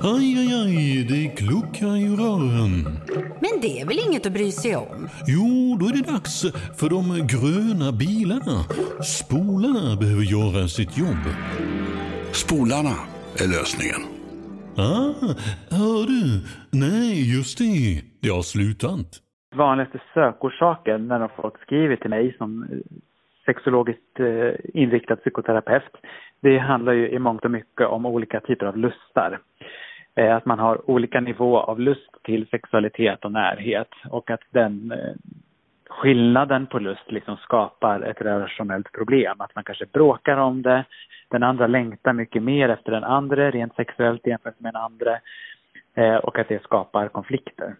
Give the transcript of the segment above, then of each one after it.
Aj, aj, aj, det kluckar i rören. Men det är väl inget att bry sig om? Jo, då är det dags för de gröna bilarna. Spolarna behöver göra sitt jobb. Spolarna är lösningen. Ah, hör du? Nej, just det. Det har slutat. Vanligaste sökorsaken när folk skriver till mig som sexologiskt eh, inriktad psykoterapeut, det handlar ju i mångt och mycket om olika typer av lustar. Eh, att man har olika nivå av lust till sexualitet och närhet och att den eh, skillnaden på lust liksom skapar ett relationellt problem. Att man kanske bråkar om det, den andra längtar mycket mer efter den andra rent sexuellt jämfört med den andra eh, och att det skapar konflikter.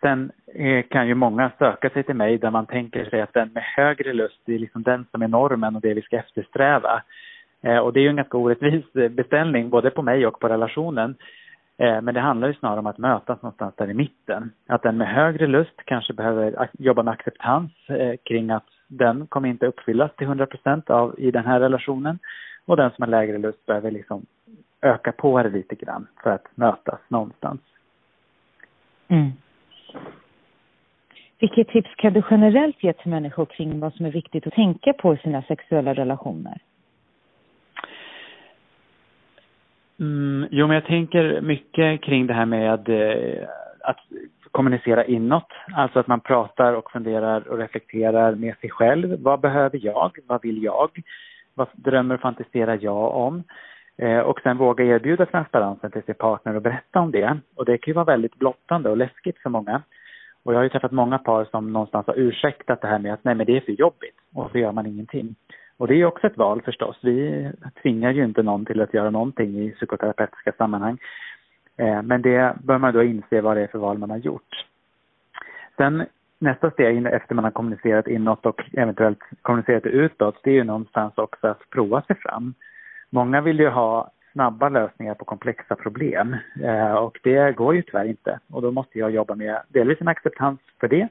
Sen Eh, kan ju många söka sig till mig där man tänker sig att den med högre lust är liksom den som är normen och det vi ska eftersträva. Eh, och det är ju en ganska orättvis eh, beställning både på mig och på relationen. Men det handlar ju snarare om att mötas någonstans där i mitten. Att den med högre lust kanske behöver jobba med acceptans kring att den kommer inte uppfyllas till 100 procent i den här relationen. Och den som har lägre lust behöver liksom öka på det lite grann för att mötas någonstans. Mm. Vilket tips kan du generellt ge till människor kring vad som är viktigt att tänka på i sina sexuella relationer? Mm, jo, men jag tänker mycket kring det här med eh, att kommunicera inåt. Alltså att man pratar och funderar och reflekterar med sig själv. Vad behöver jag? Vad vill jag? Vad drömmer och fantiserar jag om? Eh, och sen våga erbjuda transparensen till sin partner och berätta om det. Och det kan ju vara väldigt blottande och läskigt för många. Och jag har ju träffat många par som någonstans har ursäktat det här med att nej men det är för jobbigt och så gör man ingenting. Och det är också ett val förstås. Vi tvingar ju inte någon till att göra någonting i psykoterapeutiska sammanhang. Eh, men det bör man då inse vad det är för val man har gjort. Sen nästa steg efter man har kommunicerat inåt och eventuellt kommunicerat utåt, det är ju någonstans också att prova sig fram. Många vill ju ha snabba lösningar på komplexa problem eh, och det går ju tyvärr inte. Och då måste jag jobba med delvis en acceptans för det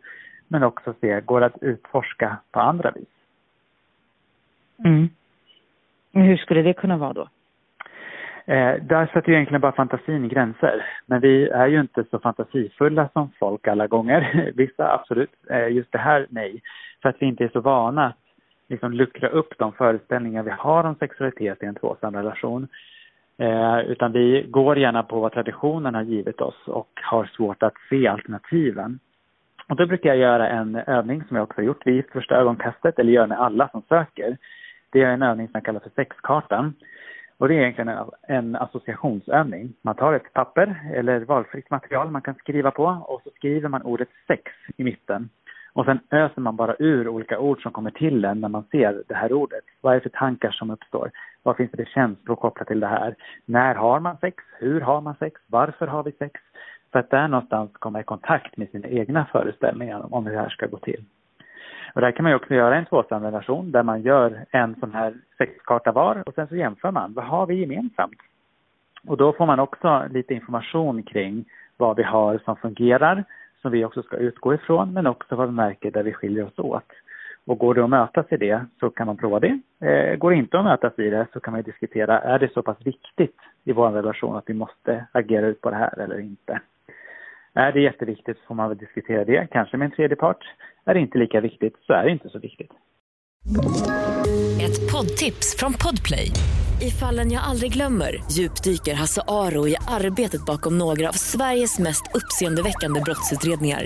men också se, går det att utforska på andra vis? Mm. Hur skulle det kunna vara då? Eh, där sätter ju egentligen bara fantasin gränser. Men vi är ju inte så fantasifulla som folk alla gånger. Vissa absolut, eh, just det här nej. För att vi inte är så vana att liksom luckra upp de föreställningar vi har om sexualitet i en tvåsamrelation. Eh, utan vi går gärna på vad traditionen har givit oss och har svårt att se alternativen. Och då brukar jag göra en övning som jag också har gjort vid första ögonkastet, eller gör med alla som söker. Det är en övning som jag kallar för sexkartan. Och det är egentligen en, en associationsövning. Man tar ett papper eller valfritt material man kan skriva på och så skriver man ordet sex i mitten. Och sen öser man bara ur olika ord som kommer till en när man ser det här ordet. Vad är det för tankar som uppstår? Vad finns det för känslor kopplat till det här? När har man sex? Hur har man sex? Varför har vi sex? För att där någonstans komma i kontakt med sina egna föreställningar om hur det här ska gå till. Och där kan man ju också göra en tvåsamrelation där man gör en sån här sexkarta var och sen så jämför man. Vad har vi gemensamt? Och då får man också lite information kring vad vi har som fungerar som vi också ska utgå ifrån, men också vad vi märker där vi skiljer oss åt. Och går det att mötas i det så kan man prova det. Eh, går det inte att mötas i det så kan man diskutera, är det så pass viktigt i vår relation att vi måste agera ut på det här eller inte? Är det jätteviktigt så får man väl diskutera det, kanske med en tredje part. Är det inte lika viktigt så är det inte så viktigt. Ett poddtips från Podplay. I fallen jag aldrig glömmer djupdyker Hasse Aro i arbetet bakom några av Sveriges mest uppseendeväckande brottsutredningar.